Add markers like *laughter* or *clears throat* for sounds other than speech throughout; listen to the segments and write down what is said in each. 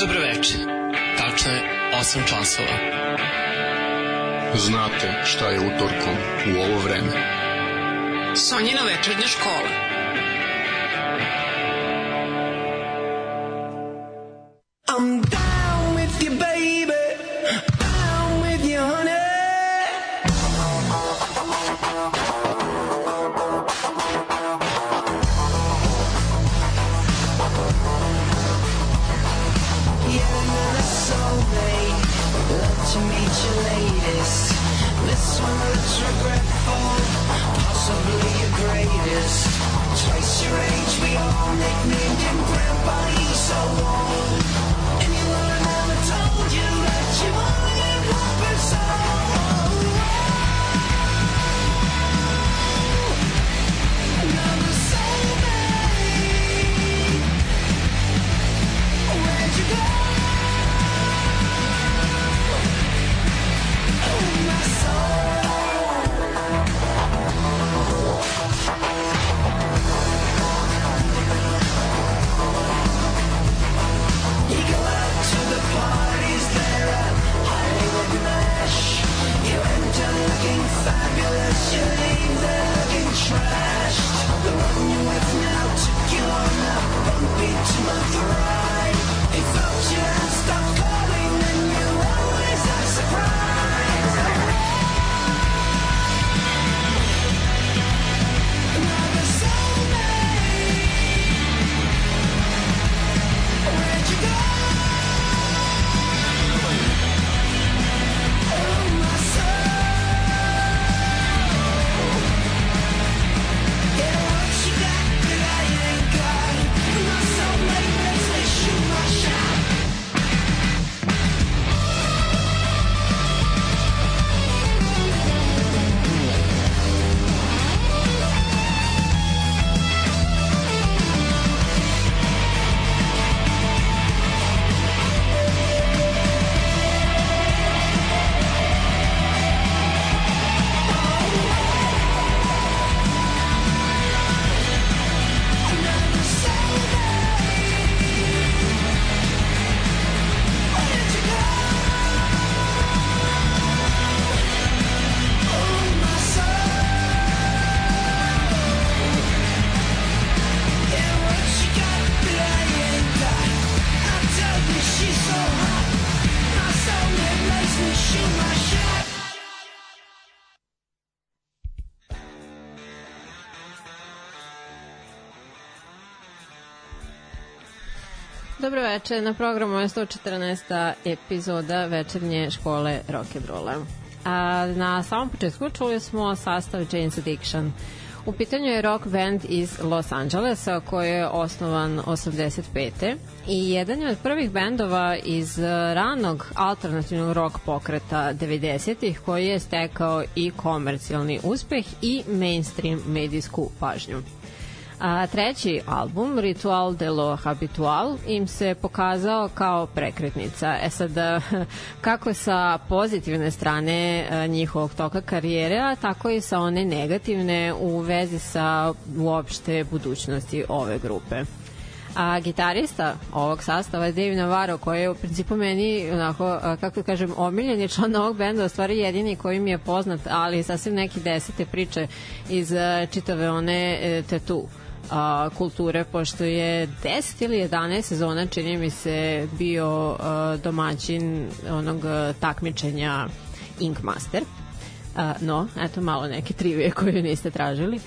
Dobroveče. Tačno je 8 časova. Znate šta je utorkom u ovo vreme. Sonjina večernja škola. Greatest. Twice your age, we all nicknamed him Grandpa. He's so old. And you will never told you that you only get one looking trashed. The one veče, na programu je 114. epizoda večernje škole rock'n'rolla. A na samom početku čuli smo sastav Jane's Addiction. U pitanju je rock band iz Los Angelesa koji je osnovan 85. i jedan je od prvih bendova iz ranog alternativnog rock pokreta 90-ih koji je stekao i komercijalni uspeh i mainstream medijsku pažnju. A treći album, Ritual de lo Habitual, im se pokazao kao prekretnica. E sad, *laughs* kako sa pozitivne strane a, njihovog toka karijere, a tako i sa one negativne u vezi sa uopšte budućnosti ove grupe. A gitarista ovog sastava je Dave Navarro koji je u principu meni onako, kako kažem, omiljeni član ovog benda, u stvari jedini koji mi je poznat, ali sasvim neki desete priče iz a, čitave one e, tattoo a, kulture, pošto je 10 ili 11 sezona, čini mi se, bio a, domaćin onog takmičenja Ink Master. A, no, eto malo neke trivije koje niste tražili.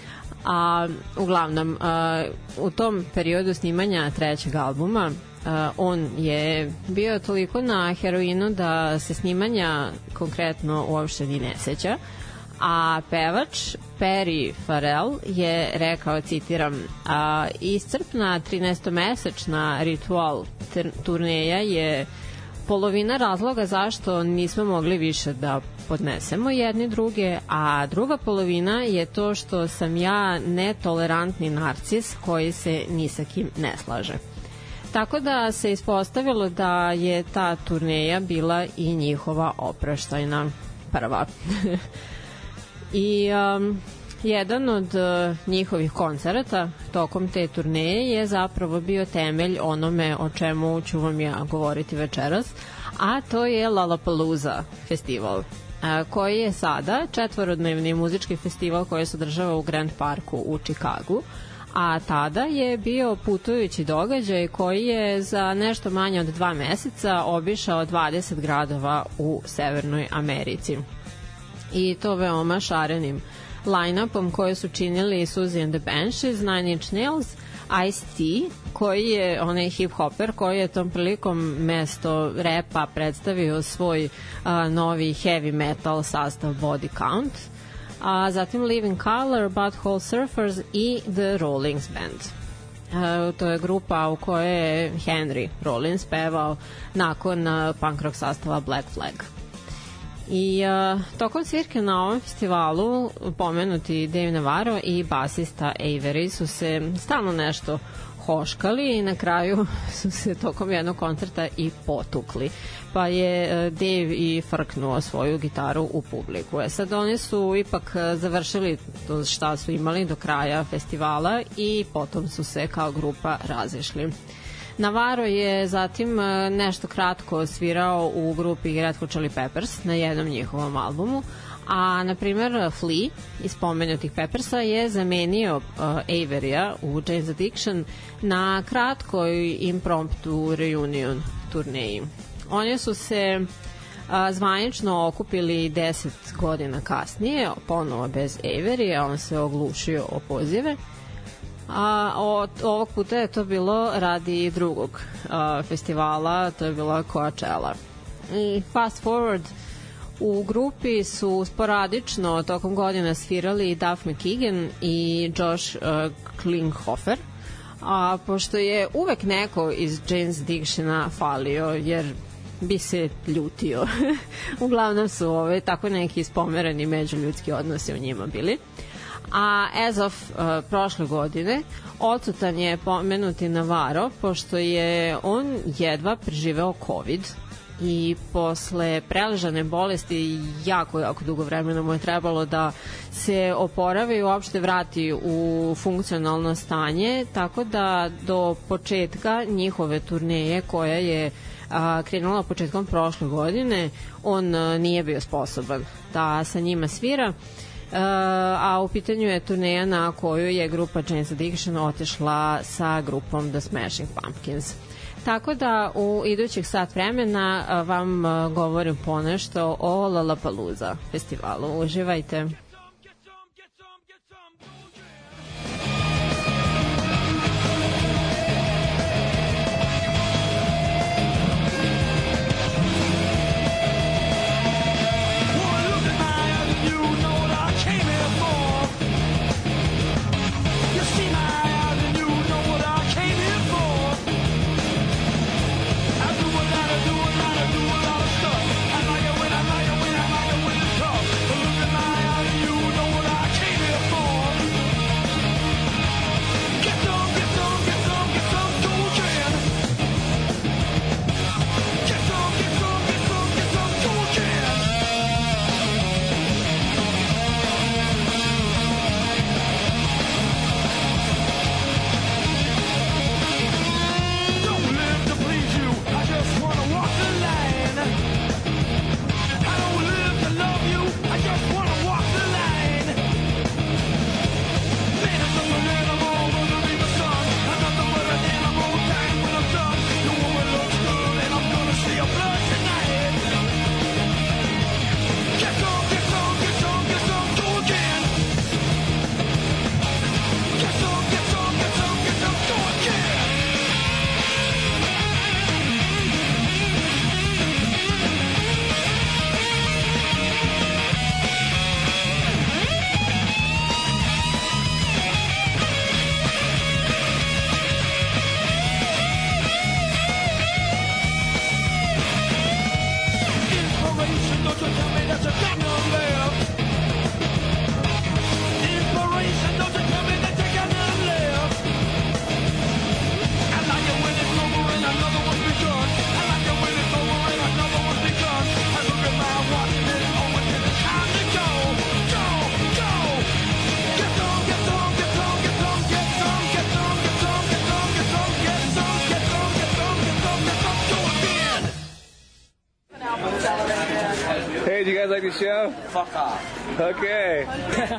A, uglavnom, a, u tom periodu snimanja trećeg albuma a, on je bio toliko na heroinu da se snimanja konkretno uopšte ni ne seća a pevač Perry Farrell je rekao, citiram, a, iscrpna 13-mesečna ritual turneja je polovina razloga zašto nismo mogli više da podnesemo jedni druge, a druga polovina je to što sam ja netolerantni narcis koji se ni sa kim ne slaže. Tako da se ispostavilo da je ta turneja bila i njihova opraštajna prva. *laughs* I um, jedan od uh, njihovih koncerata tokom te turneje je zapravo bio temelj onome o čemu ću vam ja govoriti večeras, a to je Lollapalooza festival koji je sada četvorodnevni muzički festival koji se održava u Grand Parku u Čikagu a tada je bio putujući događaj koji je za nešto manje od dva meseca obišao 20 gradova u Severnoj Americi. I to veoma šarenim line-upom koje su činili Suzy and the Banshees, Nine Inch Nails, Ice-T, koji je onaj hip-hopper koji je tom prilikom mesto repa predstavio svoj a, novi heavy metal sastav Body Count, a zatim Living Color, Butthole Surfers i The Rollings Band. Uh, to je grupa u kojoj je Henry Rollins pevao nakon punk rock sastava Black Flag. I uh, tokom svirke na ovom festivalu pomenuti Dave Navarro i basista Avery su se stalno nešto hoškali i na kraju *laughs* su se tokom jednog koncerta i potukli. Pa je e, Dave i frknuo svoju gitaru u publiku. E sad oni su ipak e, završili to šta su imali do kraja festivala i potom su se kao grupa razišli. Navarro je zatim e, nešto kratko svirao u grupi Red Hot Chili Peppers na jednom njihovom albumu, a na primer Flea iz pomenutih Peppersa je zamenio uh, Averya u Jane's Addiction na kratkoj impromptu reunion turneji. Oni su se a, zvanično okupili 10 godina kasnije, ponovo bez Avery, on se oglušio o pozive A od ovog puta je to bilo radi drugog a, festivala, to je bila Coachella. I fast forward, u grupi su sporadično tokom godina svirali Duff McKagan i Josh uh, Klinghoffer, a pošto je uvek neko iz Jane's Dictiona falio, jer bi se ljutio. *laughs* Uglavnom su ove, tako neki spomerani međuljudski odnosi u njima bili. Uh, a as of uh, prošle godine odsutan je pomenuti Navarro pošto je on jedva preživeo COVID i posle preležane bolesti jako, jako dugo vremena mu je trebalo da se oporavi i uopšte vrati u funkcionalno stanje, tako da do početka njihove turneje koja je a, krenula početkom prošle godine, on a, nije bio sposoban da sa njima svira. Uh, a u pitanju je turneja na koju je grupa Jane's Addiction otešla sa grupom The Smashing Pumpkins. Tako da u idućih sat vremena uh, vam uh, govorim ponešto o Lollapalooza festivalu. Uživajte! Fuck off. Okay. *laughs*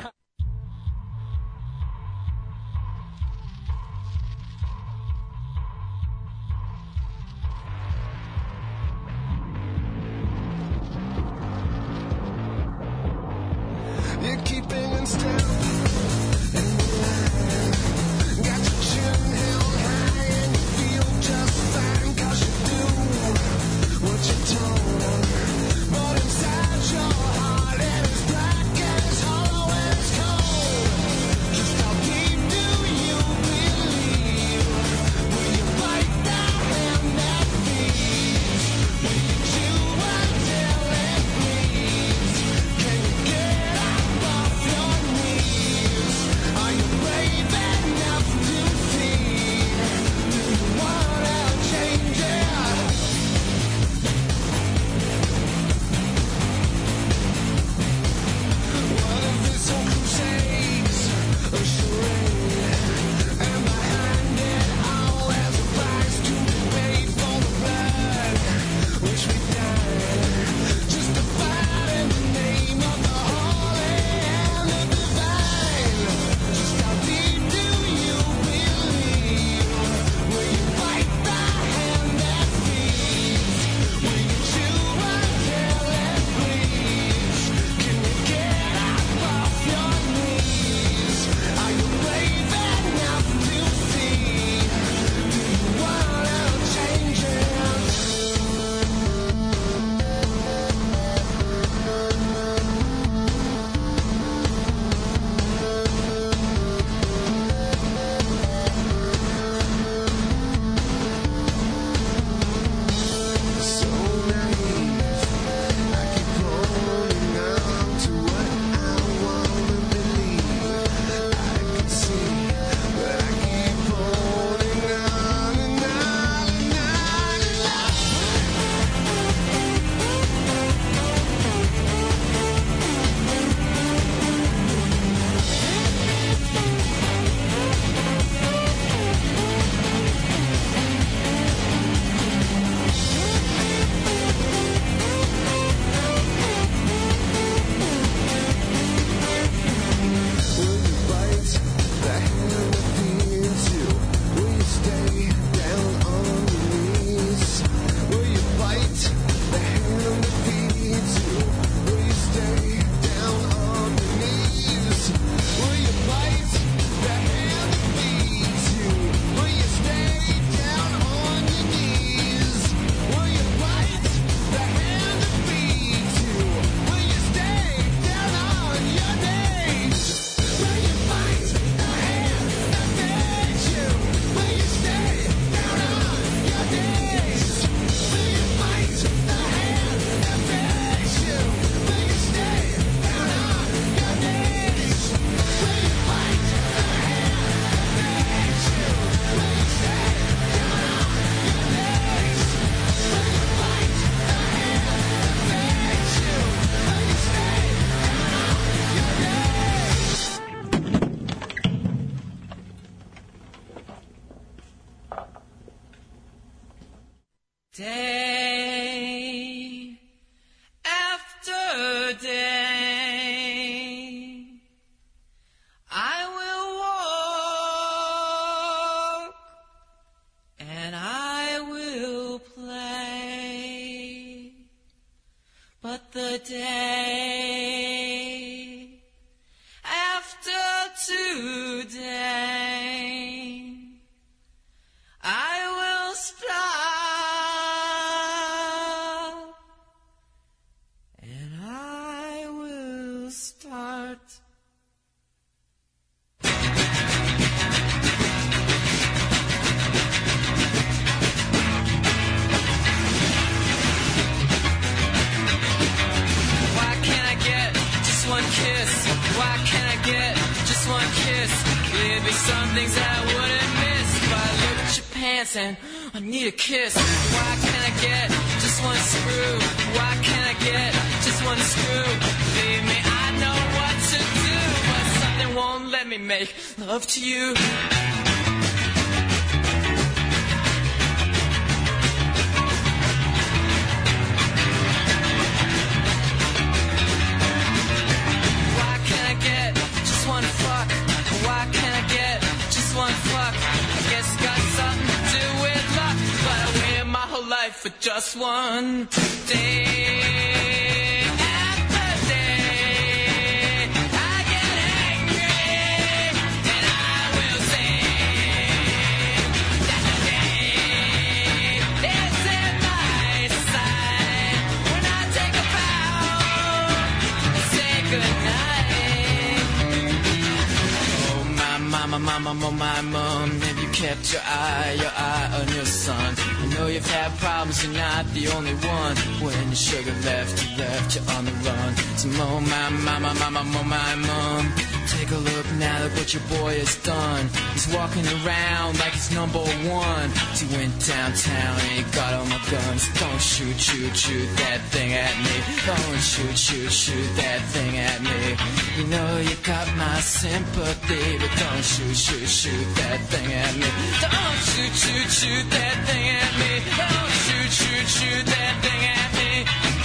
your boy has done. He's walking around like he's number one. He went downtown and he got all my guns. Don't shoot, shoot, shoot that thing at me. Don't shoot, shoot, shoot that thing at me. You know you got my sympathy, but don't shoot, shoot, shoot that thing at me. Don't shoot, shoot, shoot that thing at me. Don't shoot, shoot, shoot that thing at me.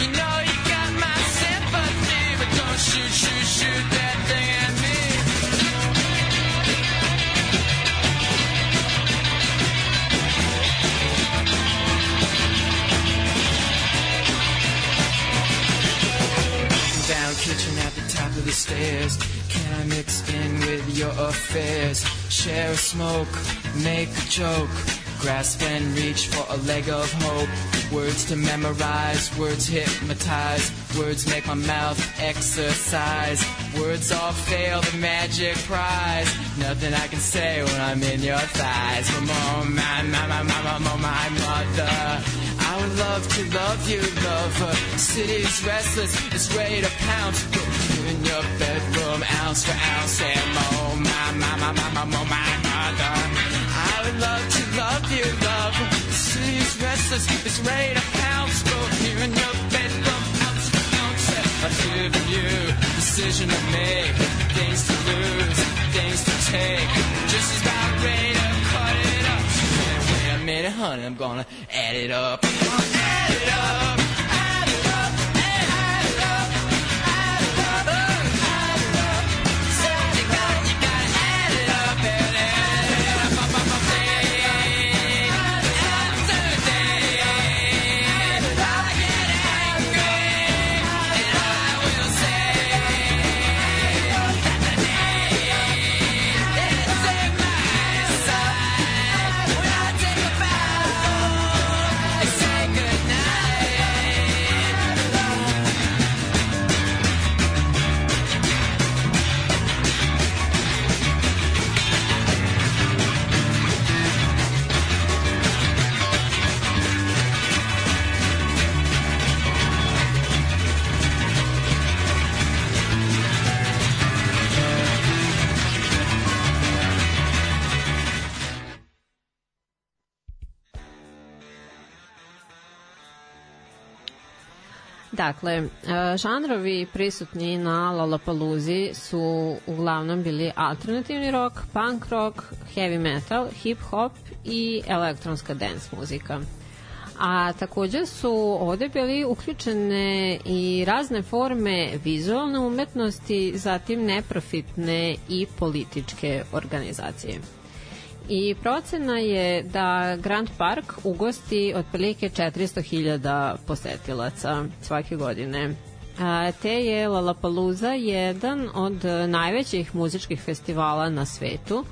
You know you got my sympathy, but don't shoot, shoot, shoot that top of the stairs. Can I mix in with your affairs? Share a smoke, make a joke. Grasp and reach for a leg of hope. Words to memorize, words hypnotize. Words make my mouth exercise. Words all fail the magic prize. Nothing I can say when I'm in your thighs. Oh, my, my, my, my, my, my, my mother. I would love to love you, lover. City's restless, it's ready to pounce. Your bedroom, ounce for ounce. And oh my, my, my, my, my, my, my mother. I would love to love you, love. lover. City's restless, it's ready to pounce. Put you in your bedroom, ounce for ounce. I've given you decision to make, things to lose, things to take. Just about ready to cut it up. Wait a minute, honey, I'm gonna add it up. Add it up. Dakle, e, žanrovi prisutni na Lollapaloozi su uglavnom bili alternativni rock, punk rock, heavy metal, hip hop i elektronska dance muzika. A takođe su ovde bili uključene i razne forme vizualne umetnosti, zatim neprofitne i političke organizacije. I procena je da Grand Park ugosti otprilike 400.000 posetilaca svake godine. A, te je Lollapalooza jedan od najvećih muzičkih festivala na svetu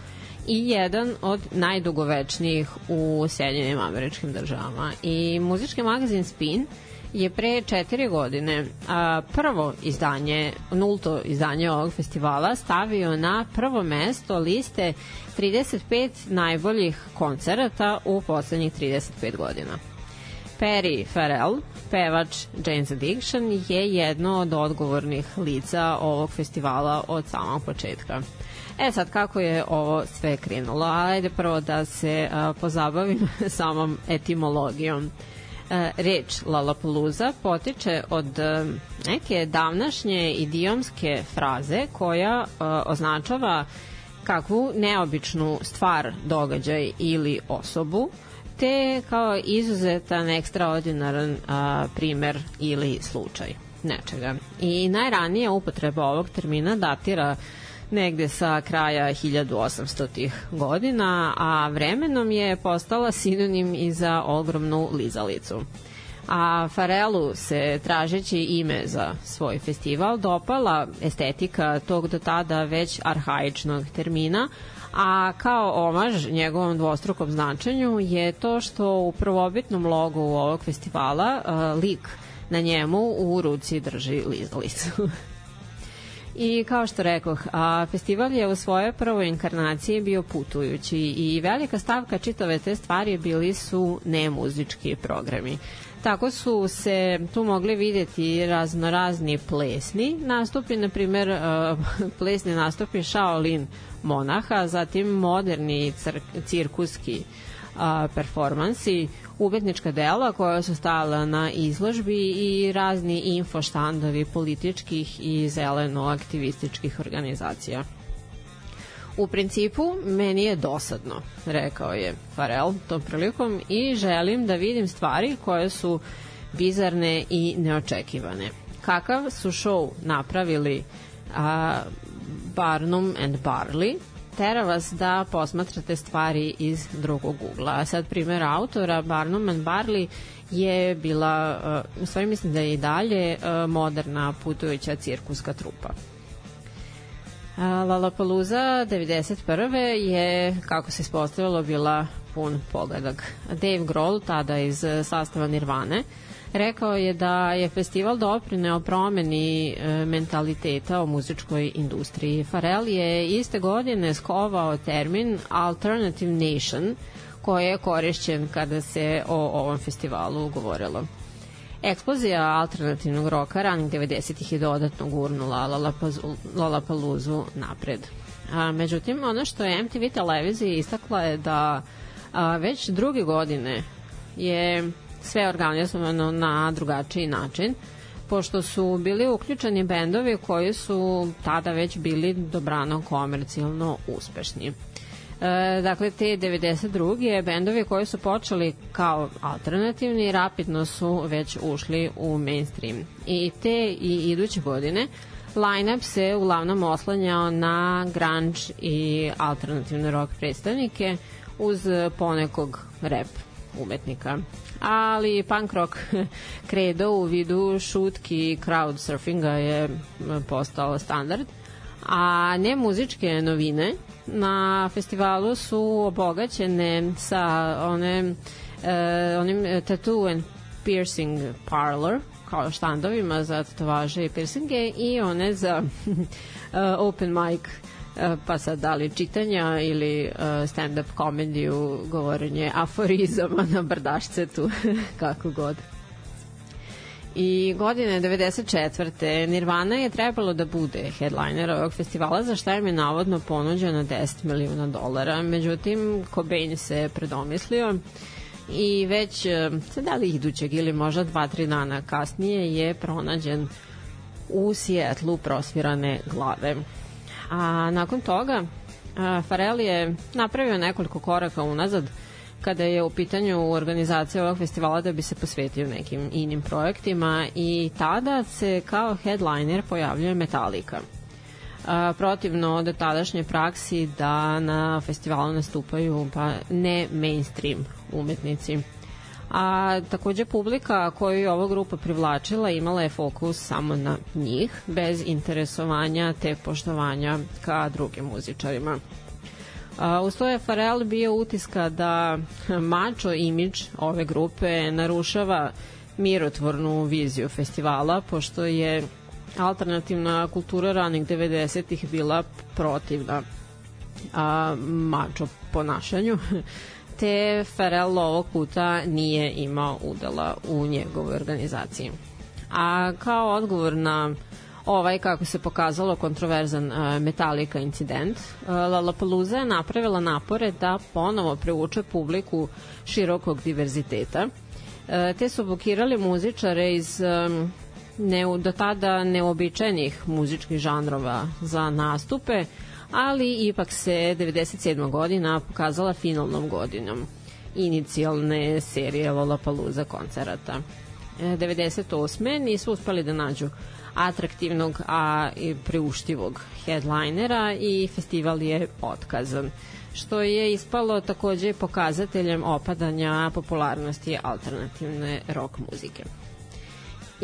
i jedan od najdugovečnijih u Sjedinjenim američkim državama. I muzički magazin Spin je pre četiri godine a, prvo izdanje, nulto izdanje ovog festivala stavio na prvo mesto liste 35 najboljih koncerata u poslednjih 35 godina. Perry Farrell, pevač Jane's Addiction, je jedno od odgovornih lica ovog festivala od samog početka. E sad, kako je ovo sve krenulo? Ajde prvo da se a, pozabavim *laughs* samom etimologijom. Reč Lollapalooza potiče od e, neke davnašnje idiomske fraze koja e, označava kakvu neobičnu stvar, događaj ili osobu, te kao izuzetan, ekstraordinaran a, primer ili slučaj nečega. I najranija upotreba ovog termina datira negde sa kraja 1800-ih godina, a vremenom je postala sinonim i za ogromnu lizalicu. A Farelu se, tražeći ime za svoj festival, dopala estetika tog do tada već arhaičnog termina, a kao omaž njegovom dvostrukom značenju je to što u prvobitnom logu ovog festivala lik na njemu u ruci drži lizalicu. *laughs* I kao što rekoh, a, festival je u svojoj prvoj inkarnaciji bio putujući i velika stavka čitave te stvari bili su nemuzički programi. Tako su se tu mogli videti raznorazni plesni nastupi, na primer *laughs* plesni nastupi Shaolin monaha, zatim moderni cirkuski uh, performansi, umetnička dela koja su stala na izložbi i razni infoštandovi političkih i zeleno-aktivističkih organizacija. U principu, meni je dosadno, rekao je Farel tom prilikom i želim da vidim stvari koje su bizarne i neočekivane. Kakav su show napravili a, Barnum and Barley, tera vas da posmatrate stvari iz drugog ugla. Sad primjer autora Barnum and Barley je bila, uh, u stvari mislim da je i dalje uh, moderna putujuća cirkuska trupa. Lollapalooza 91. je, kako se ispostavilo, bila pun pogledak. Dave Grohl, tada iz sastava Nirvane, rekao je da je festival doprineo promeni e, mentaliteta o muzičkoj industriji. Farel je iste godine skovao termin Alternative Nation, koji je korišćen kada se o ovom festivalu govorilo. Eksplozija alternativnog roka ranih 90-ih je dodatno gurnula Lollapaloozu napred. A, međutim, ono što je MTV televizija istakla je da a, već druge godine je sve organizovano na drugačiji način, pošto su bili uključeni bendovi koji su tada već bili dobrano komercijalno uspešni. E, dakle, te 92. bendovi koji su počeli kao alternativni rapidno su već ušli u mainstream. I te i iduće godine line-up se uglavnom oslanjao na grunge i alternativne rock predstavnike uz ponekog rap umetnika. Ali punk rock *laughs* kredo u vidu šutki i crowd surfinga je postao standard. A ne muzičke novine na festivalu su obogaćene sa one, e, onim tattoo and piercing parlor kao štandovima za tatovaže i piercinge i one za uh, *laughs* open mic uh, pa sad da li čitanja ili uh, stand-up komediju, govorenje aforizama na brdašcetu, *laughs* kako god. I godine 94. Nirvana je trebalo da bude headliner ovog festivala za šta im je navodno ponuđeno 10 miliona dolara. Međutim, Cobain se predomislio i već e, se da li idućeg ili možda 2-3 dana kasnije je pronađen u Sijetlu prosvirane glave. A nakon toga Farel je napravio nekoliko koraka unazad kada je u pitanju organizacija ovog festivala da bi se posvetio nekim inim projektima i tada se kao headliner pojavljuje Metallica. A, protivno od tadašnje praksi da na festivalu nastupaju pa ne mainstream umetnici. A takođe publika koju je ova grupa privlačila imala je fokus samo na njih, bez interesovanja te poštovanja ka drugim muzičarima. A, uz to je Farel bio utiska da mačo imidž ove grupe narušava mirotvornu viziju festivala, pošto je alternativna kultura ranih 90-ih bila protivna a, mačo ponašanju, *laughs* te Farel ovog puta nije imao udela u njegovoj organizaciji. A kao odgovor na ovaj, kako se pokazalo, kontroverzan uh, Metallica incident, uh, Lollapalooza je napravila napore da ponovo preuče publiku širokog diverziteta, uh, te su blokirali muzičare iz um, ne, do tada neobičajnih muzičkih žanrova za nastupe, ali ipak se 97. godina pokazala finalnom godinom inicijalne serije Lollapalooza koncerata. e, 98. nisu uspeli da nađu atraktivnog, a i priuštivog headlinera i festival je otkazan što je ispalo takođe pokazateljem opadanja popularnosti alternativne rock muzike.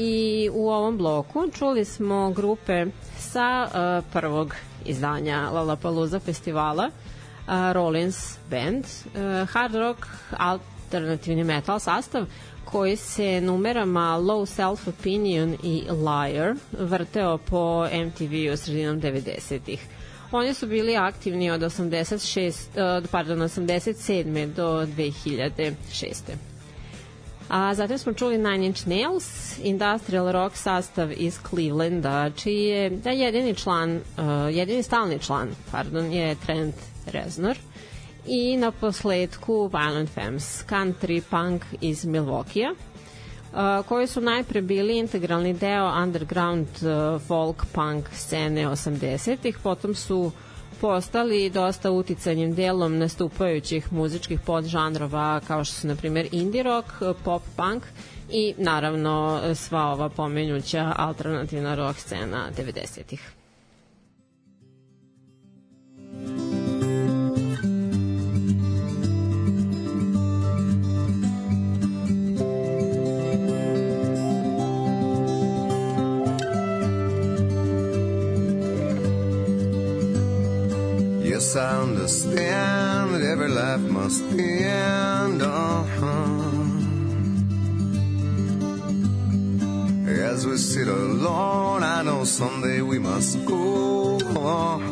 I u ovom bloku čuli smo grupe sa uh, prvog izdanja Lollapalooza festivala uh, Rollins Band, uh, hard rock alternativni metal sastav koji se numerama Low Self Opinion i Liar vrteo po MTV-u sredinom 90-ih. Oni su bili aktivni od 86, pardon, 87. do 2006. A zatim smo čuli Nine Inch Nails, industrial rock sastav iz Clevelanda, čiji je da jedini član, uh, jedini stalni član, pardon, je Trent Reznor. I na posledku Violent Femmes, country punk iz Milwaukee Uh, koji su najpre bili integralni deo underground uh, folk punk scene 80-ih, potom su postali dosta uticanjem delom nastupajućih muzičkih podžanrova kao što su na primjer indie rock, pop punk i naravno sva ova pomenjuća alternativna rock scena 90-ih. Yes, I understand that every life must end. Uh-huh. As we sit alone, I know someday we must go on.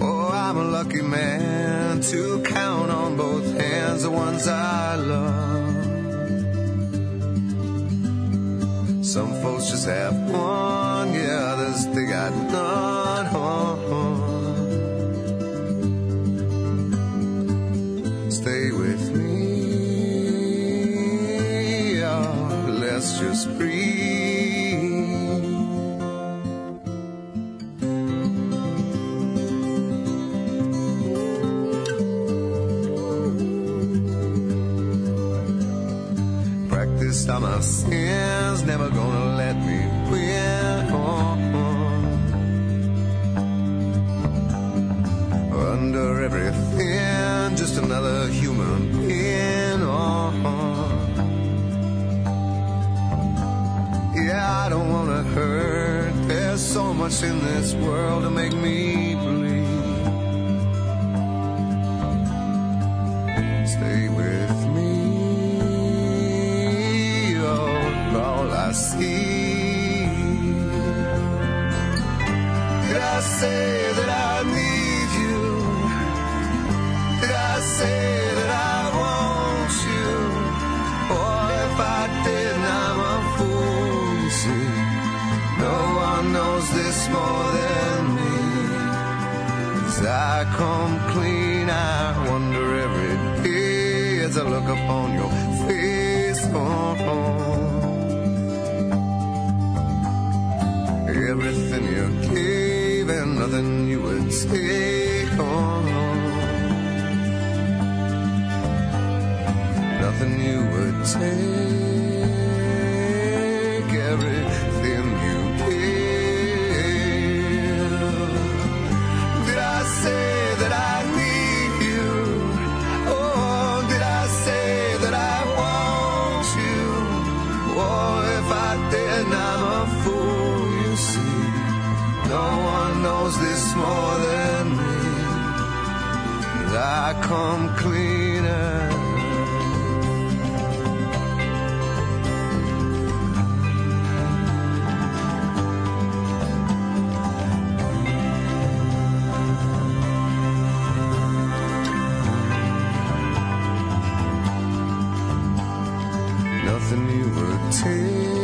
Oh, I'm a lucky man to count on both hands the ones I love. Some folks just have one, yeah, others they got none. Stay with me, oh, let's just breathe. Nothing you would take,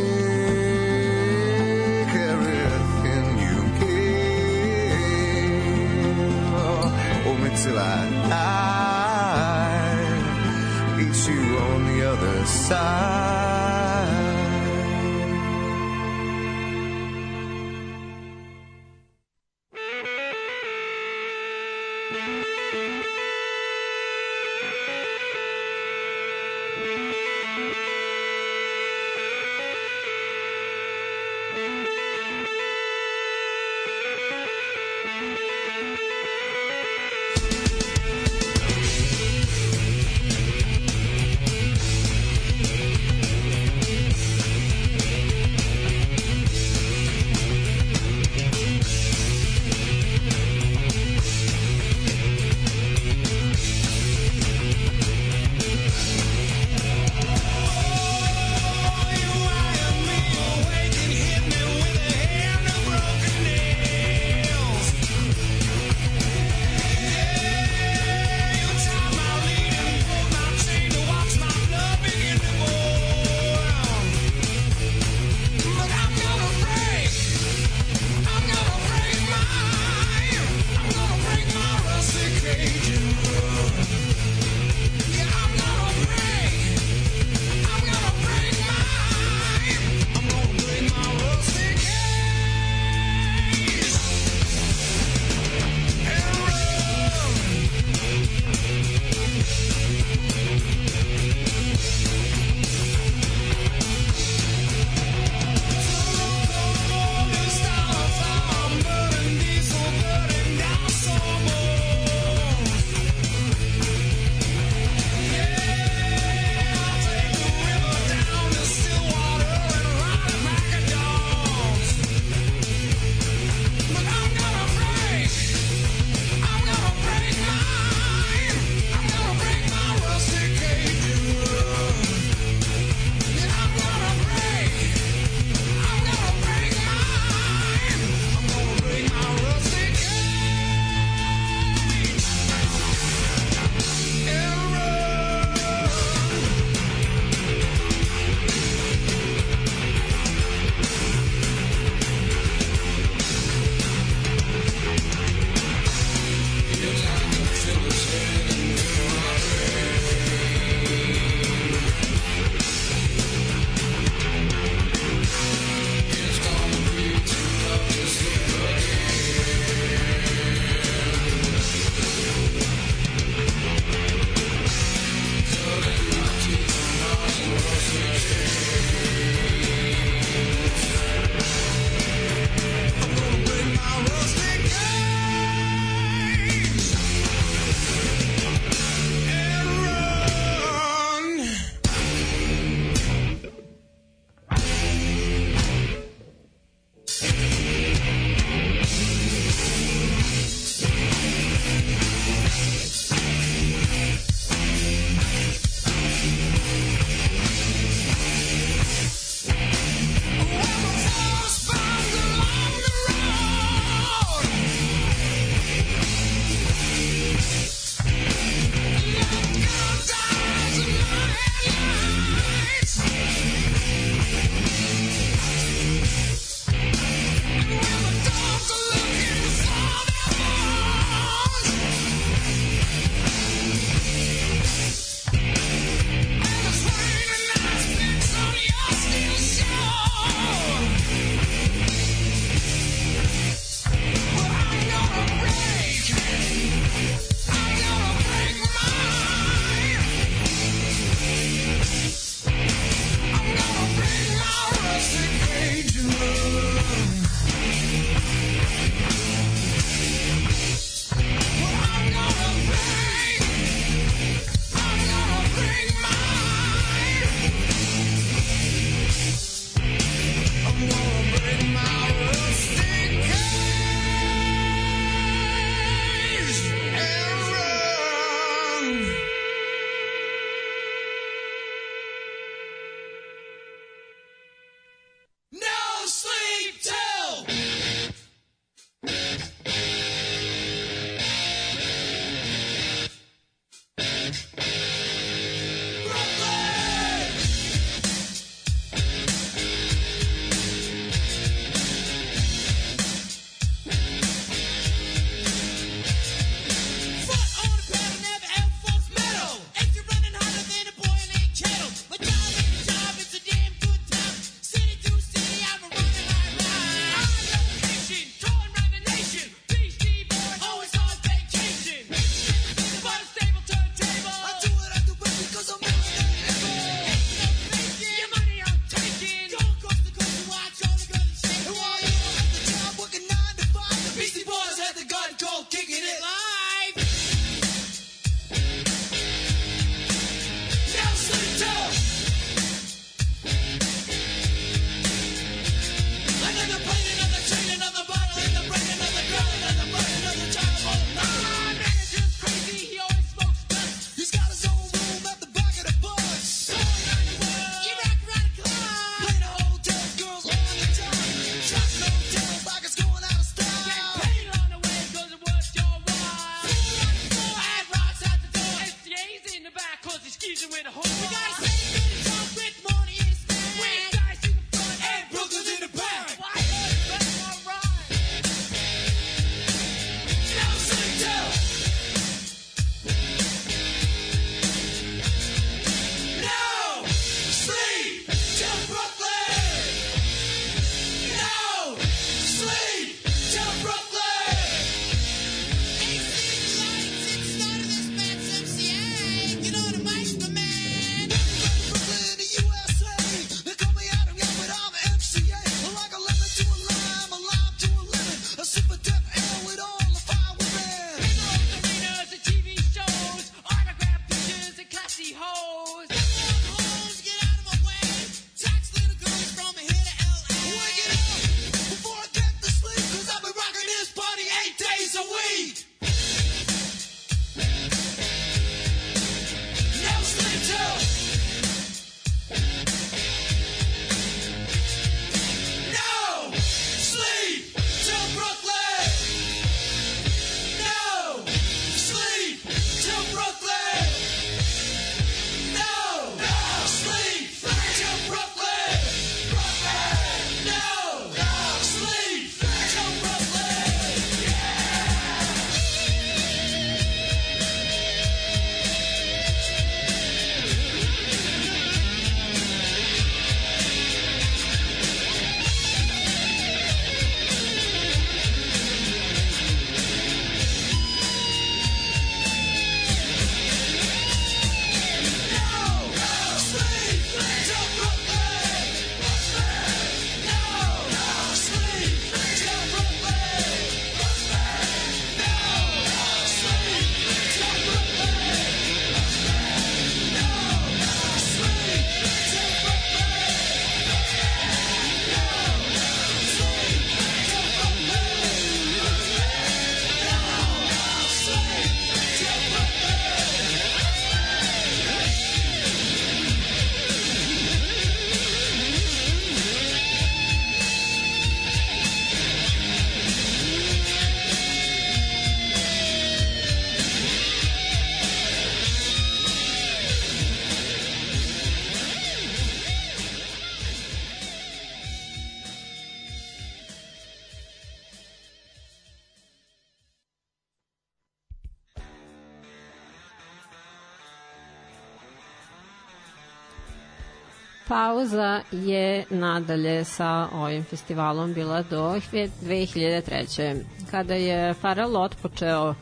Pauza je nadalje sa ovim festivalom bila do 2003. kada je Farrell otpočeo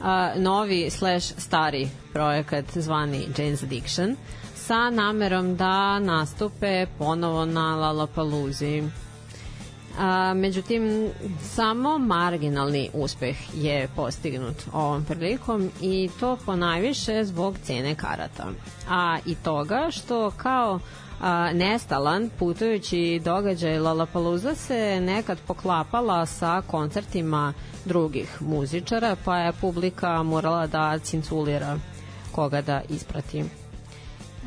a, novi slash stari projekat zvani Jane's Addiction sa namerom da nastupe ponovo na Lollapaloozi. A, međutim, samo marginalni uspeh je postignut ovom prilikom i to po najviše zbog cene karata. A i toga što kao a, nestalan putujući događaj Lollapalooza se nekad poklapala sa koncertima drugih muzičara, pa je publika morala da cinculira koga da isprati.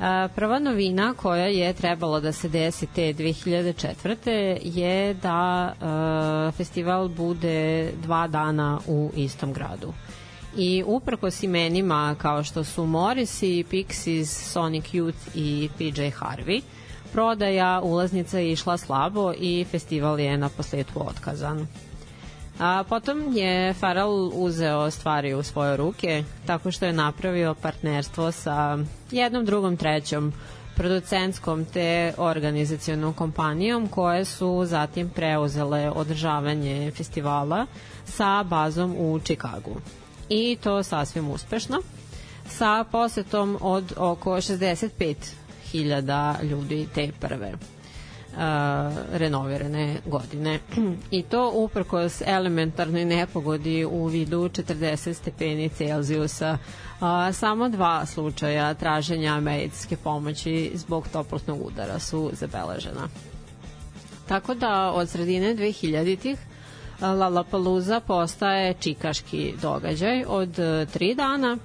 A, Prva novina koja je trebalo da se desi te 2004. je da a, festival bude dva dana u istom gradu. I uprkos imenima kao što su Morrissey, Pixies, Sonic Youth i PJ Harvey, prodaja ulaznica je išla slabo i festival je na posledku otkazan. A potom je Farrell uzeo stvari u svoje ruke tako što je napravio partnerstvo sa jednom, drugom, trećom producentskom te organizacionom kompanijom koje su zatim preuzele održavanje festivala sa bazom u Čikagu. I to sasvim uspešno sa posetom od oko 65.000 ljudi te prve uh, renovirane godine. *clears throat* I to uprkos elementarnoj nepogodi u vidu 40 stepeni Celzijusa, a, samo dva slučaja traženja medicinske pomoći zbog toplotnog udara su zabeležena. Tako da od sredine 2000-ih Lollapalooza postaje čikaški događaj od e, tri dana,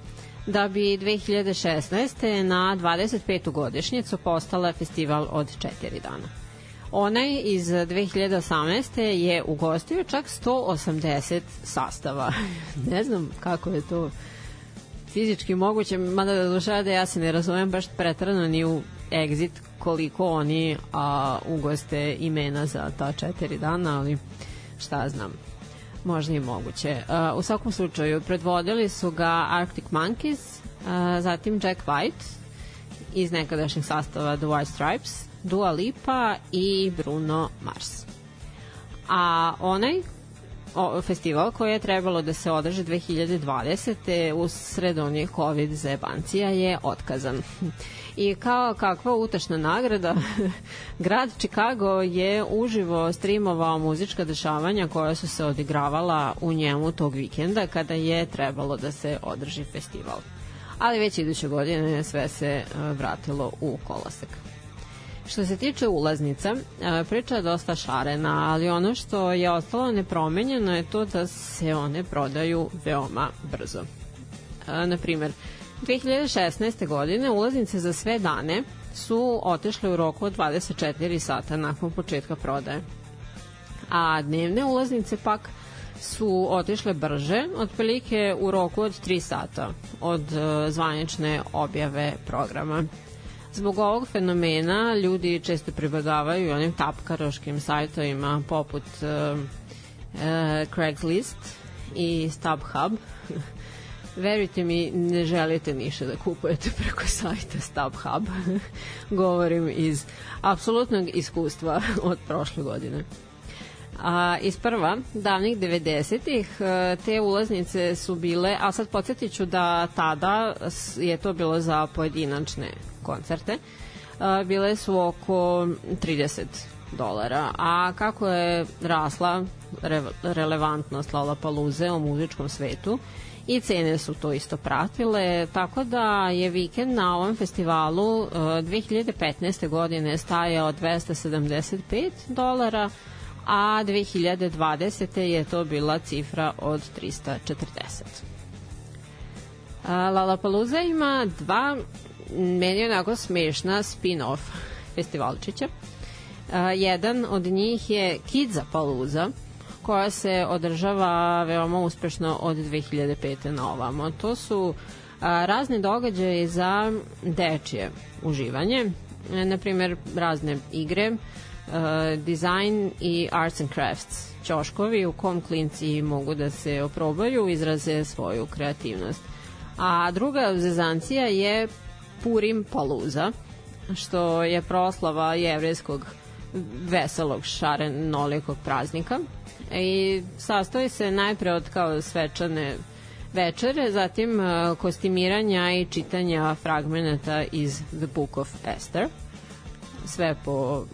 da bi 2016. na 25. godišnjicu postala festival od 4 dana. Onaj iz 2018. je ugostio čak 180 sastava. *laughs* ne znam kako je to fizički moguće, mada da duša da ja se ne razumem baš pretrano ni u exit koliko oni a, ugoste imena za ta četiri dana, ali šta znam možda i moguće. Uh, u svakom slučaju, predvodili su ga Arctic Monkeys, uh, zatim Jack White iz nekadašnjeg sastava The White Stripes, Dua Lipa i Bruno Mars. A onaj festival koji je trebalo da se održi 2020. u sred onih COVID zebancija je otkazan. I kao kakva utešna nagrada, *laughs* grad Chicago je uživo streamovao muzička dešavanja koja su se odigravala u njemu tog vikenda kada je trebalo da se održi festival. Ali već iduće godine sve se e, vratilo u kolosek. Što se tiče ulaznica, e, priča je dosta šarena, ali ono što je ostalo nepromenjeno je to da se one prodaju veoma brzo. E, na primer, 2016. godine ulaznice za sve dane su otešle u roku od 24 sata nakon početka prodaje. A dnevne ulaznice pak su otišle brže, otprilike u roku od 3 sata od uh, zvanične objave programa. Zbog ovog fenomena ljudi često pribagavaju onim tapkaroškim sajtovima poput uh, uh, Craigslist i StubHub *laughs* verujte mi, ne želite ništa da kupujete preko sajta StubHub. *laughs* Govorim iz apsolutnog iskustva od prošle godine. A, iz prva, davnih 90-ih, e, te ulaznice su bile, a sad podsjetit ću da tada je to bilo za pojedinačne koncerte, a, e, bile su oko 30 dolara. A kako je rasla re, relevantnost Paluze u muzičkom svetu, i cene su to isto pratile, tako da je vikend na ovom festivalu uh, 2015. godine stajao 275 dolara, a 2020. je to bila cifra od 340. Lollapalooza ima dva meni onako smešna spin-off festivalčića. Jedan od njih je Kidzapalooza, koja se održava veoma uspešno od 2005. na ovamo. To su a, razni događaji za dečije uživanje, e, na primjer razne igre, design i arts and crafts. Ćoškovi u kom klinci mogu da se oprobaju, izraze svoju kreativnost. A druga zezancija je Purim Paluza, što je proslava jevreskog veselog šarenolikog praznika. I sastoji se najpre od kao svečane večere, zatim uh, kostimiranja i čitanja fragmenata iz The Book of Esther, sve po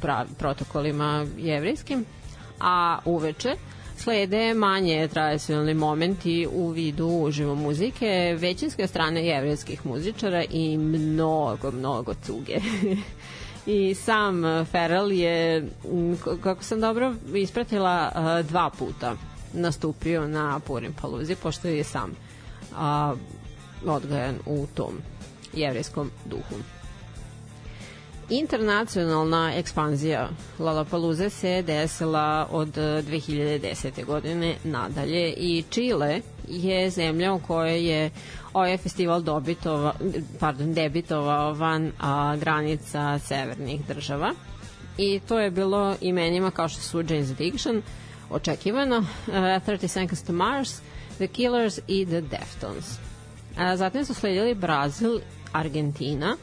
pra, protokolima jevrijskim, a uveče slede manje tradicionalni momenti u vidu uživo muzike, većinske strane jevrijskih muzičara i mnogo, mnogo cuge. *laughs* i sam Ferrell je, kako sam dobro ispratila, dva puta nastupio na Purim Paluzi, pošto je sam a, odgajan u tom jevrijskom duhu. Internacionalna ekspanzija Lollapalooza se desila od 2010. godine nadalje i Čile je zemlja u kojoj je ovaj festival dobitova, pardon, debitovao van a, granica severnih država i to je bilo imenima kao što su Jane's Addiction, očekivano, uh, 30 Seconds to Mars, The Killers i The Deftones. A, zatim su sledili Brazil, Argentina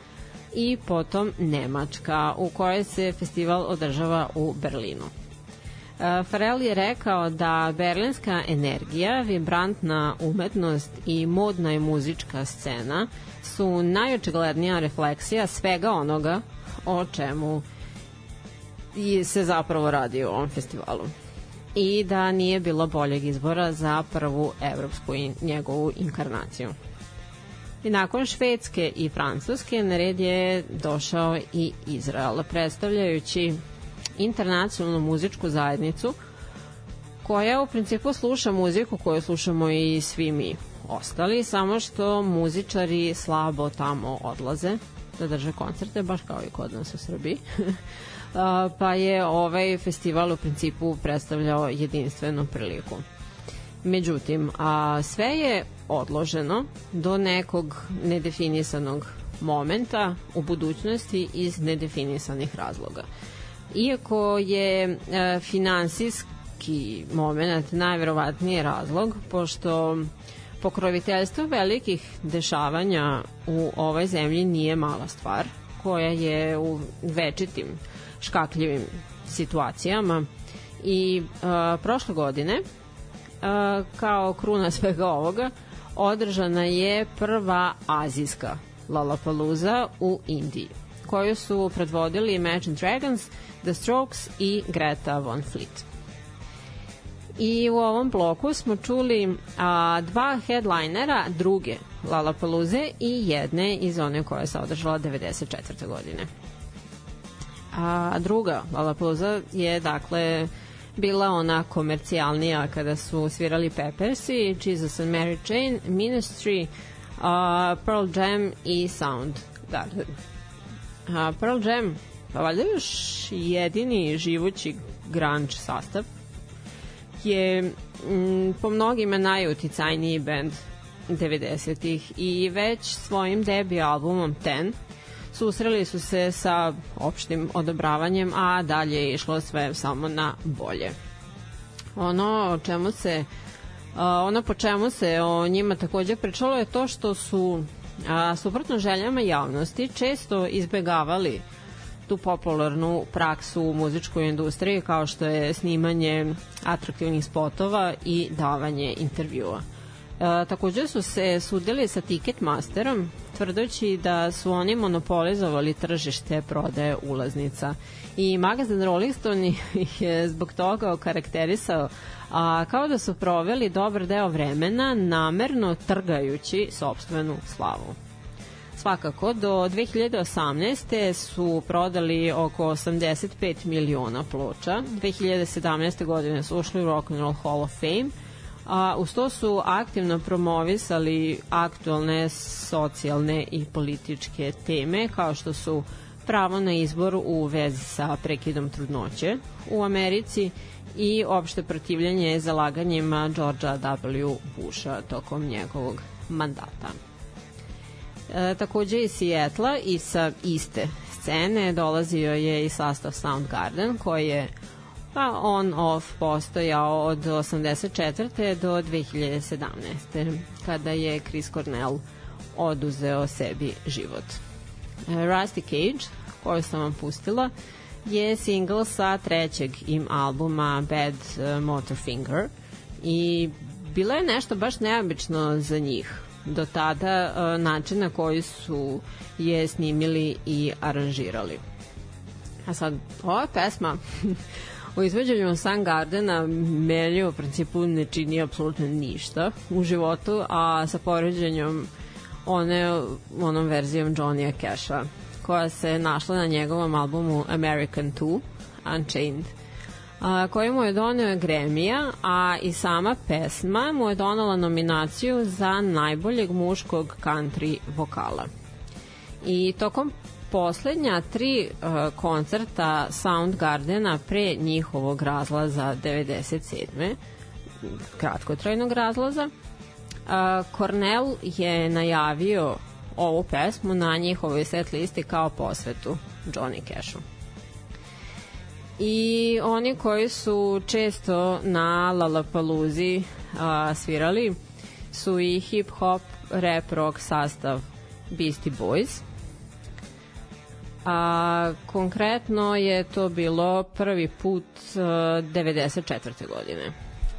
i potom Nemačka, u kojoj se festival održava u Berlinu. Farel je rekao da berlinska energija, vibrantna umetnost i modna i muzička scena su najočiglednija refleksija svega onoga o čemu se zapravo radi u ovom festivalu i da nije bilo boljeg izbora za prvu evropsku in, njegovu inkarnaciju. I nakon Švedske i Francuske na red je došao i Izrael, predstavljajući internacionalnu muzičku zajednicu koja u principu sluša muziku koju slušamo i svi mi ostali, samo što muzičari slabo tamo odlaze da drže koncerte, baš kao i kod nas u Srbiji. *laughs* pa je ovaj festival u principu predstavljao jedinstvenu priliku. Međutim, a sve je odloženo do nekog nedefinisanog momenta u budućnosti iz nedefinisanih razloga. Iako je e, finansijski moment najverovatniji razlog, pošto pokroviteljstvo velikih dešavanja u ovoj zemlji nije mala stvar, koja je u večitim škakljivim situacijama i uh, prošle godine uh, kao kruna svega ovoga održana je prva azijska Lollapalooza u Indiji koju su predvodili Imagine Dragons, The Strokes i Greta Von Fleet. I u ovom bloku smo čuli a, dva headlinera druge Lollapalooze i jedne iz one koja se održala 94. godine. A druga Lollapalooza je dakle bila ona komercijalnija kada su svirali Peppersi, Jesus and Mary Chain, Ministry, uh, Pearl Jam i Soundgarden. Uh, Pearl Jam, pa valjda još jedini živući grunge sastav, je m, po mnogima najuticajniji band 90-ih i već svojim debi albumom Ten susreli su se sa opštim odobravanjem, a dalje je išlo sve samo na bolje. Ono o čemu se ono po čemu se o njima takođe pričalo je to što su a, suprotno željama javnosti često izbegavali tu popularnu praksu u muzičkoj industriji kao što je snimanje atraktivnih spotova i davanje intervjua. E, takođe su se sudili sa Ticketmasterom tvrdoći da su oni monopolizovali tržište prodaje ulaznica. I magazin Rolling Stone ih je zbog toga okarakterisao a, kao da su proveli dobar deo vremena namerno trgajući sobstvenu slavu. Svakako, do 2018. su prodali oko 85 miliona ploča. 2017. godine su ušli u Rock and Roll Hall of Fame, a uz to su aktivno promovisali aktualne socijalne i političke teme kao što su pravo na izbor u vezi sa prekidom trudnoće u Americi i opšte protivljanje zalaganjima Georgia W. Busha tokom njegovog mandata. E, takođe iz Sijetla i sa iste scene dolazio je i sastav Soundgarden koji je pa on off postojao od 84. do 2017. kada je Chris Cornell oduzeo sebi život. Rusty Cage, koju sam vam pustila, je single sa trećeg im albuma Bad e, Motorfinger i bilo je nešto baš neobično za njih do tada e, način na koji su je snimili i aranžirali. A sad, ova pesma *laughs* u izvođenju Sun Gardena meni u principu ne čini apsolutno ništa u životu, a sa poređenjem one, onom verzijom Johnny'a Casha koja se našla na njegovom albumu American 2 Unchained a, koji mu je donio Gremija, a i sama pesma mu je donala nominaciju za najboljeg muškog country vokala. I tokom poslednja tri uh, koncerta Soundgardena pre njihovog razlaza 97. kratkotrajnog razlaza, uh, Cornell je najavio ovu pesmu na njihovoj set listi kao posvetu Johnny Cashu i oni koji su često na Lollapaloozi a, svirali su i hip hop, rap, rock sastav Beastie Boys. A konkretno je to bilo prvi put a, 94. godine.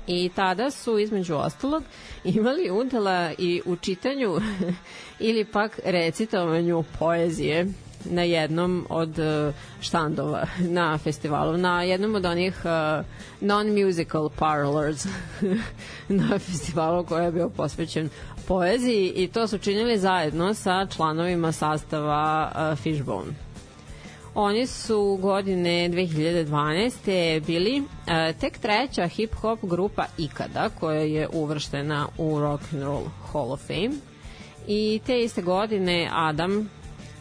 I tada su između ostalog imali udela i u čitanju *laughs* ili pak recitovanju poezije na jednom od uh, štandova na festivalu, na jednom od onih uh, non-musical parlors *laughs* na festivalu koji je bio posvećen poeziji i to su činili zajedno sa članovima sastava uh, Fishbone. Oni su godine 2012. bili uh, tek treća hip-hop grupa ikada koja je uvrštena u Rock and Roll Hall of Fame i te iste godine Adam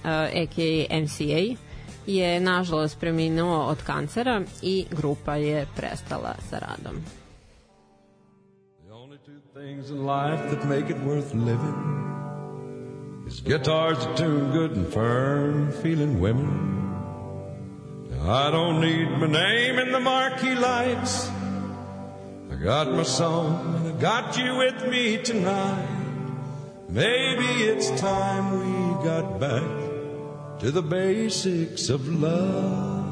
a.k.a. Uh, MCA, je nažalost preminuo od kancera i grupa je prestala sa radom. things in life that make it worth living is guitars that tune good and firm feeling women. I don't need my name in the marquee lights. I got my song and I got you with me tonight. Maybe it's time we got back to the basics of love.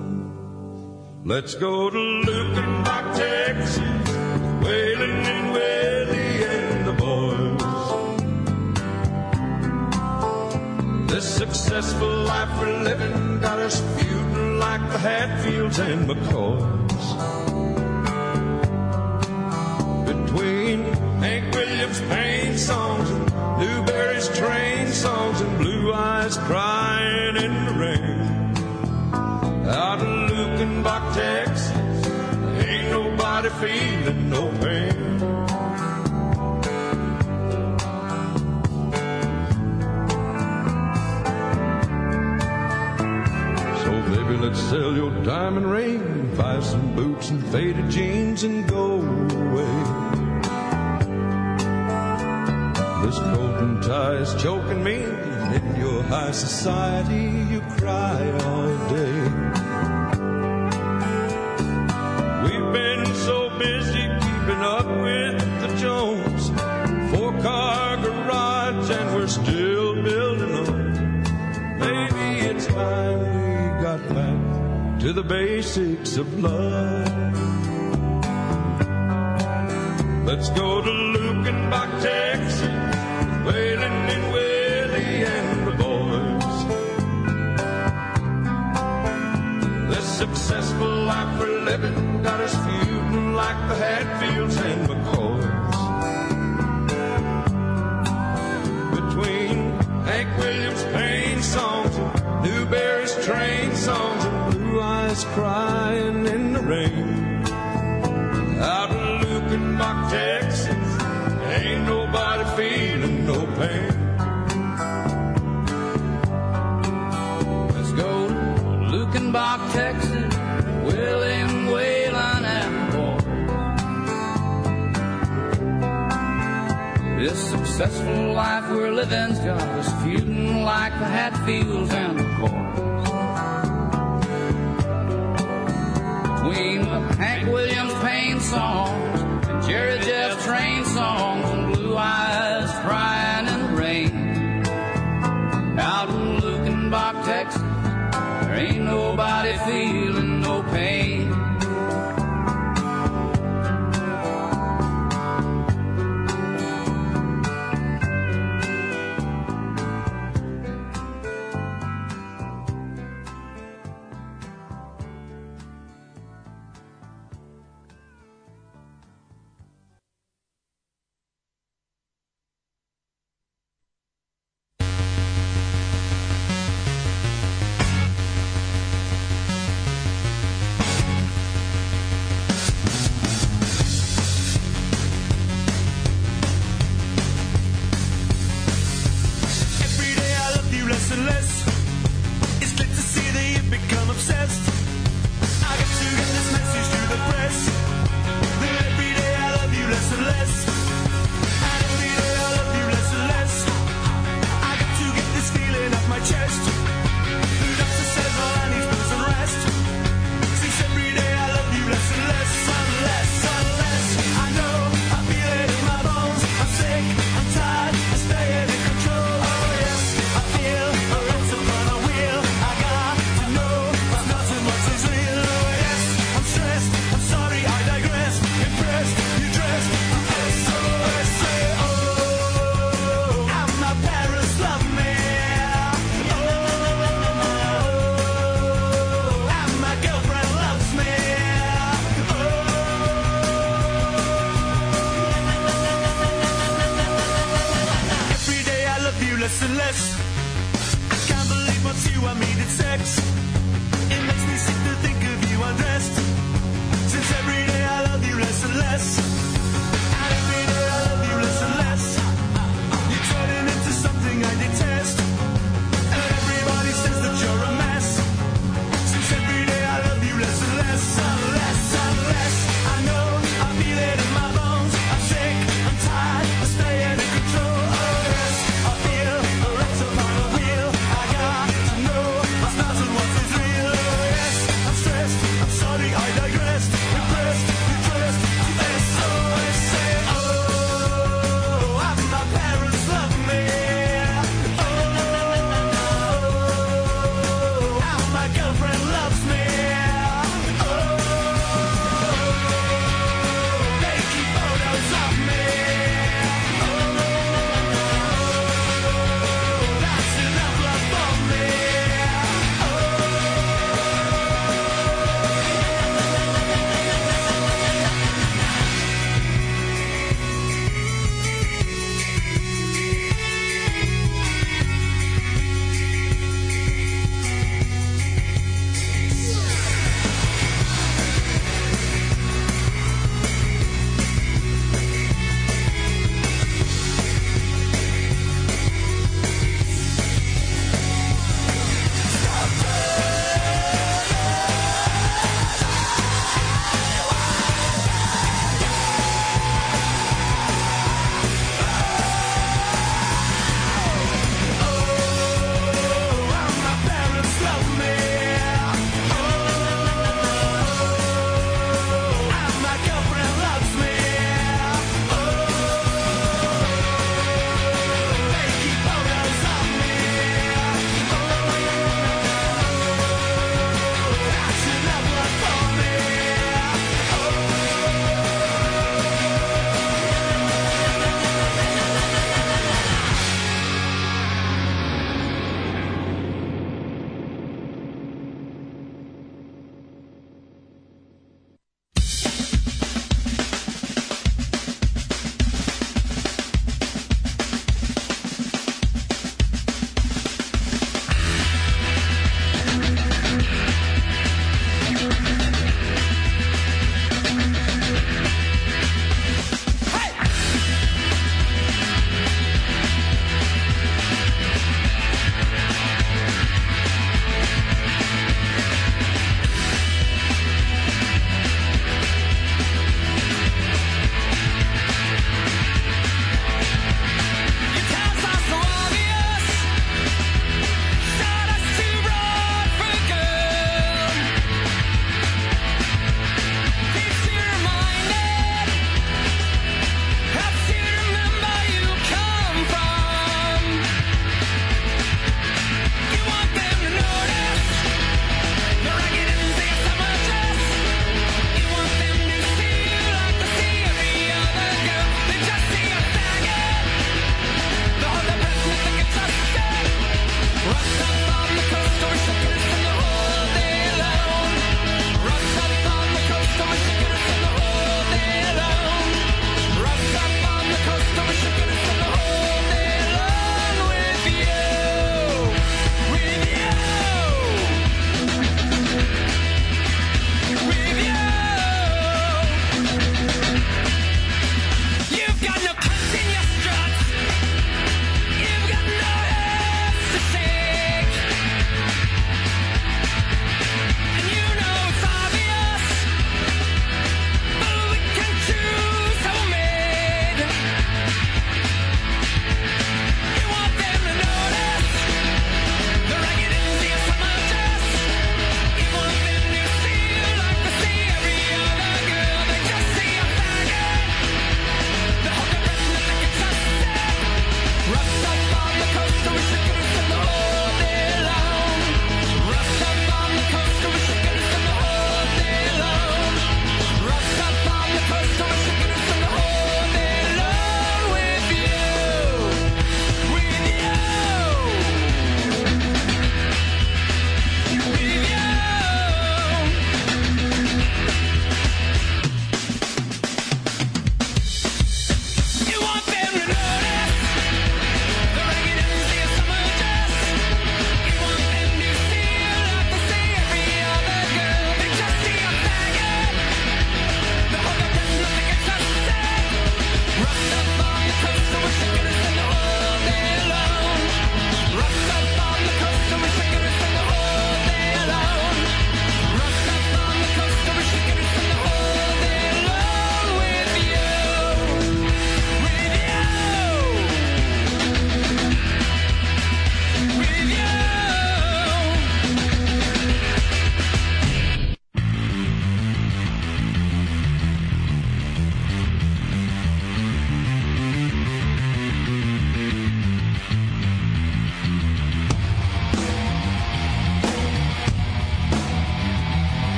Let's go to Lukenbach, Texas, Waylon and Willie and the boys. This successful life we're living got us feuding like the Hatfields and McCoys. Between Hank Williams' pain songs and Newberry's train songs and Blue Eyes crying in the rain. Out in Lukenbach, Texas, ain't nobody feeling no pain. Sell your diamond ring, buy some boots and faded jeans and go away. This coat and tie is choking me, and in your high society you cry all day. We've been so busy keeping up to the basics of love. Let's go to Lukenbach, life we're living's got us feuding like the Hatfields and the Coys. Between the Hank Williams pain songs and Jerry Jeff train songs and Blue Eyes crying in the rain. Out in Lukenbach, Texas, there ain't nobody feeling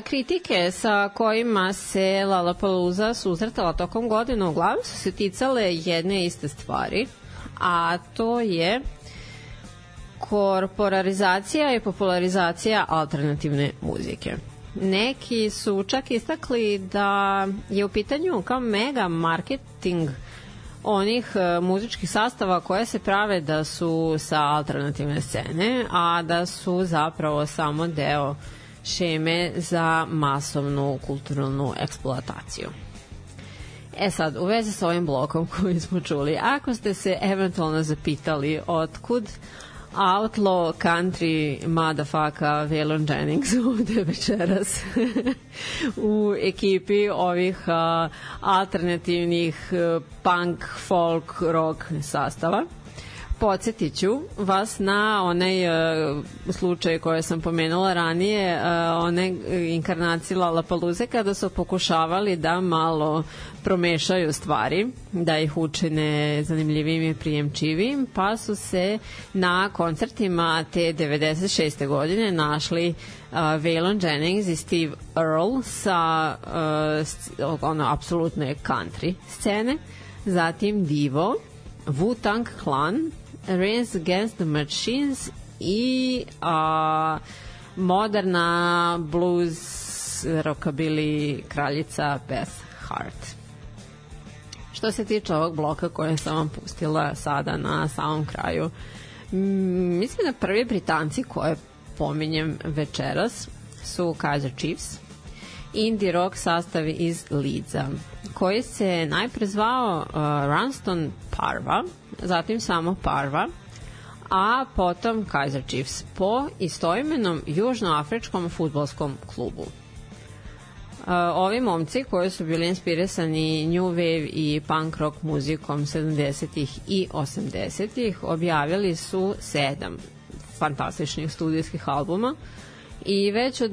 kritike sa kojima se Lollapalooza susretala tokom godina uglavnom su se ticale jedne iste stvari, a to je korporarizacija i popularizacija alternativne muzike. Neki su čak istakli da je u pitanju kao mega marketing onih e, muzičkih sastava koje se prave da su sa alternativne scene, a da su zapravo samo deo šeme za masovnu kulturnu eksploataciju. E sad, u vezi sa ovim blokom *laughs* koji smo čuli, ako ste se eventualno zapitali otkud outlaw country motherfucker Waylon Jennings *laughs* ovde večeras *laughs* u ekipi ovih uh, alternativnih uh, punk, folk, rock sastava podsjetit ću vas na onaj uh, slučaj koje sam pomenula ranije, uh, one inkarnacije Paluze kada su pokušavali da malo promešaju stvari, da ih učine zanimljivim i prijemčivim, pa su se na koncertima te 96. godine našli uh, Waylon Jennings i Steve Earle sa uh, ono, apsolutne country scene, zatim Divo, Wu-Tang Clan, Rains Against the Machines i a, moderna blues rockabilly kraljica Beth Hart. Što se tiče ovog bloka koje sam vam pustila sada na samom kraju, mislim da prvi Britanci koje pominjem večeras su Kaiser Chiefs, indie rock sastav iz Leedsa, koji se najpre zvao uh, Ranston Parva, zatim samo Parva, a potom Kaiser Chiefs po istoimenom južnoafričkom futbolskom klubu. Uh, ovi momci koji su bili inspirisani New Wave i punk rock muzikom 70-ih i 80-ih objavili su sedam fantastičnih studijskih albuma i već od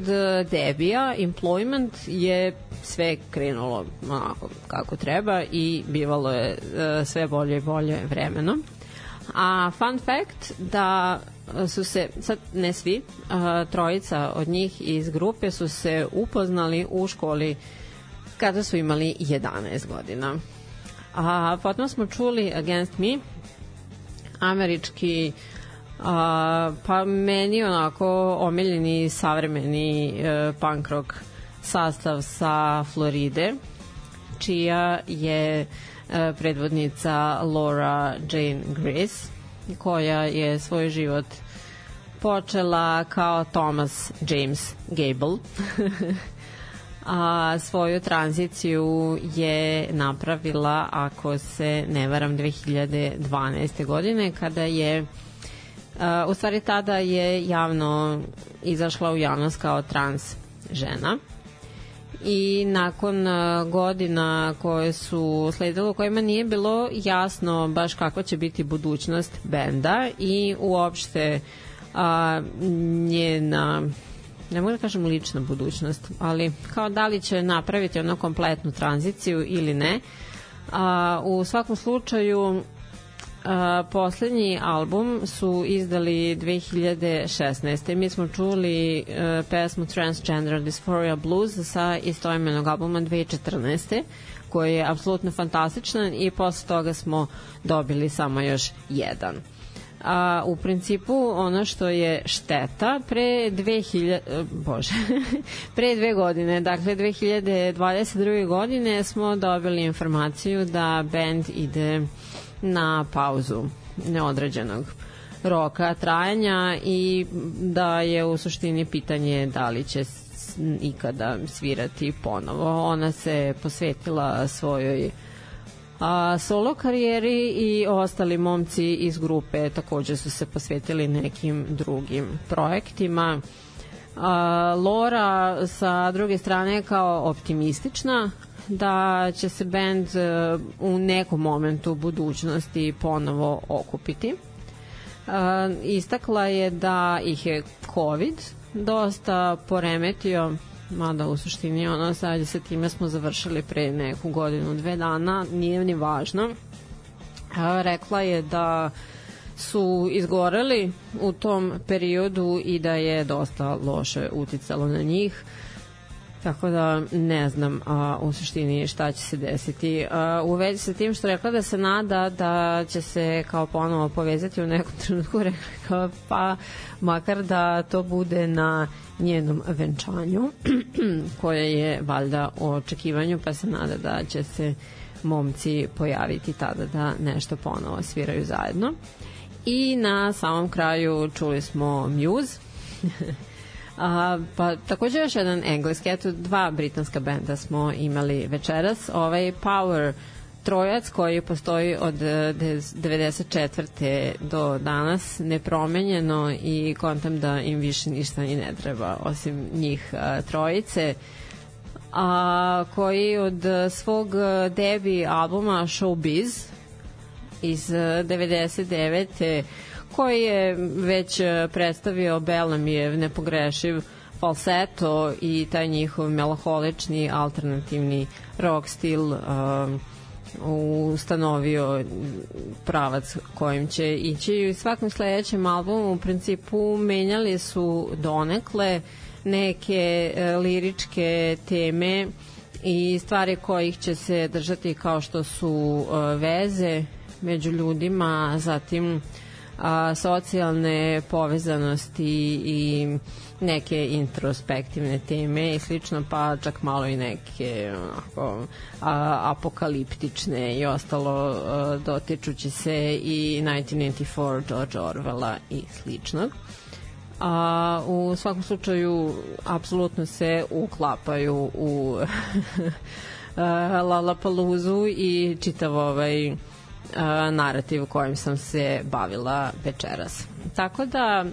debija Employment je sve krenulo onako kako treba i bivalo je uh, sve bolje i bolje vremeno. A fun fact da su se, sad ne svi, uh, trojica od njih iz grupe su se upoznali u školi kada su imali 11 godina. A potom smo čuli Against Me, američki a, pa meni onako omiljeni savremeni e, punk rock sastav sa Floride čija je e, predvodnica Laura Jane Grace koja je svoj život počela kao Thomas James Gable *laughs* a svoju tranziciju je napravila ako se ne varam 2012. godine kada je u stvari tada je javno izašla u javnost kao trans žena i nakon godina koje su sledilo kojima nije bilo jasno baš kakva će biti budućnost benda i uopšte a, njena ne mogu da kažem lična budućnost, ali kao da li će napraviti ono kompletnu tranziciju ili ne. A, u svakom slučaju poslednji album su izdali 2016. Mi smo čuli uh, pesmu Transgender Dysphoria Blues sa istoimenog albuma 2014 koji je apsolutno fantastičan i posle toga smo dobili samo još jedan. A, u principu ono što je šteta pre 2000 bože *laughs* pre dve godine dakle 2022. godine smo dobili informaciju da band ide na pauzu neodređenog roka trajanja i da je u suštini pitanje da li će ikada svirati ponovo. Ona se posvetila svojoj a, solo karijeri i ostali momci iz grupe takođe su se posvetili nekim drugim projektima. A, Lora sa druge strane kao optimistična, da će se band uh, u nekom momentu u budućnosti ponovo okupiti. Uh, istakla je da ih je COVID dosta poremetio mada u suštini ono sad sa time smo završili pre neku godinu, dve dana, nije ni važno. Uh, rekla je da su izgoreli u tom periodu i da je dosta loše uticalo na njih Tako da ne znam a, u suštini šta će se desiti. A, u vezi sa tim što rekla da se nada da će se kao ponovo povezati u nekom *laughs* trenutku, rekla pa makar da to bude na njenom venčanju *clears throat* koje je valjda u očekivanju pa se nada da će se momci pojaviti tada da nešto ponovo sviraju zajedno. I na samom kraju čuli smo Muse *laughs* A, pa takođe još jedan engleski, eto dva britanska benda smo imali večeras. Ovaj Power trojac koji postoji od eh, 94. do danas nepromenjeno i kontam da im više ništa ni ne treba osim njih a, trojice a koji od svog eh, debi albuma Showbiz iz 99 koji je već e, predstavio Belamijev nepogrešiv falseto i taj njihov melaholični alternativni rock stil um, ustanovio pravac kojim će ići. I svakom sledećem albumu u principu menjali su donekle neke e, liričke teme i stvari kojih će se držati kao što su veze među ljudima, zatim a, socijalne povezanosti i neke introspektivne teme i slično, pa čak malo i neke onako, a, apokaliptične i ostalo a, dotičući se i 1984 George Orwella i sličnog. A u svakom slučaju apsolutno se uklapaju u *laughs* Lollapaloozu i čitav ovaj narativ kojim sam se bavila večeras. Tako da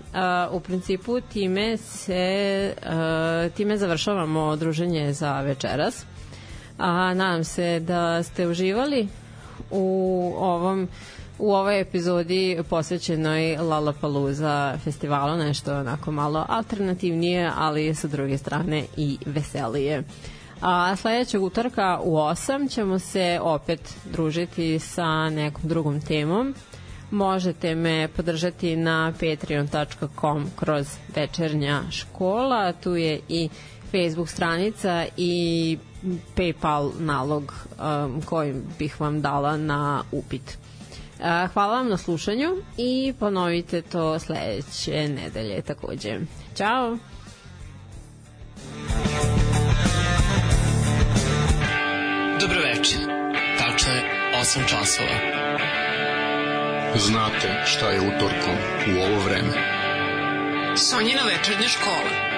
u principu time se time završavamo druženje za večeras. A nadam se da ste uživali u ovom u ovoj epizodi posvećenoj Lollapalooza festivalu, nešto onako malo alternativnije, ali sa druge strane i veselije. Uh, A sledećeg utorka u 8 ćemo se opet družiti sa nekom drugom temom. Možete me podržati na patreon.com kroz večernja škola. Tu je i Facebook stranica i PayPal nalog um, koji bih vam dala na upit. Hvala vam na slušanju i ponovite to sledeće nedelje takođe. Ćao! Dobro večer. Tačno je 8 časova. Znate šta je utorkom u ovo vreme. Sonjina večernja škola.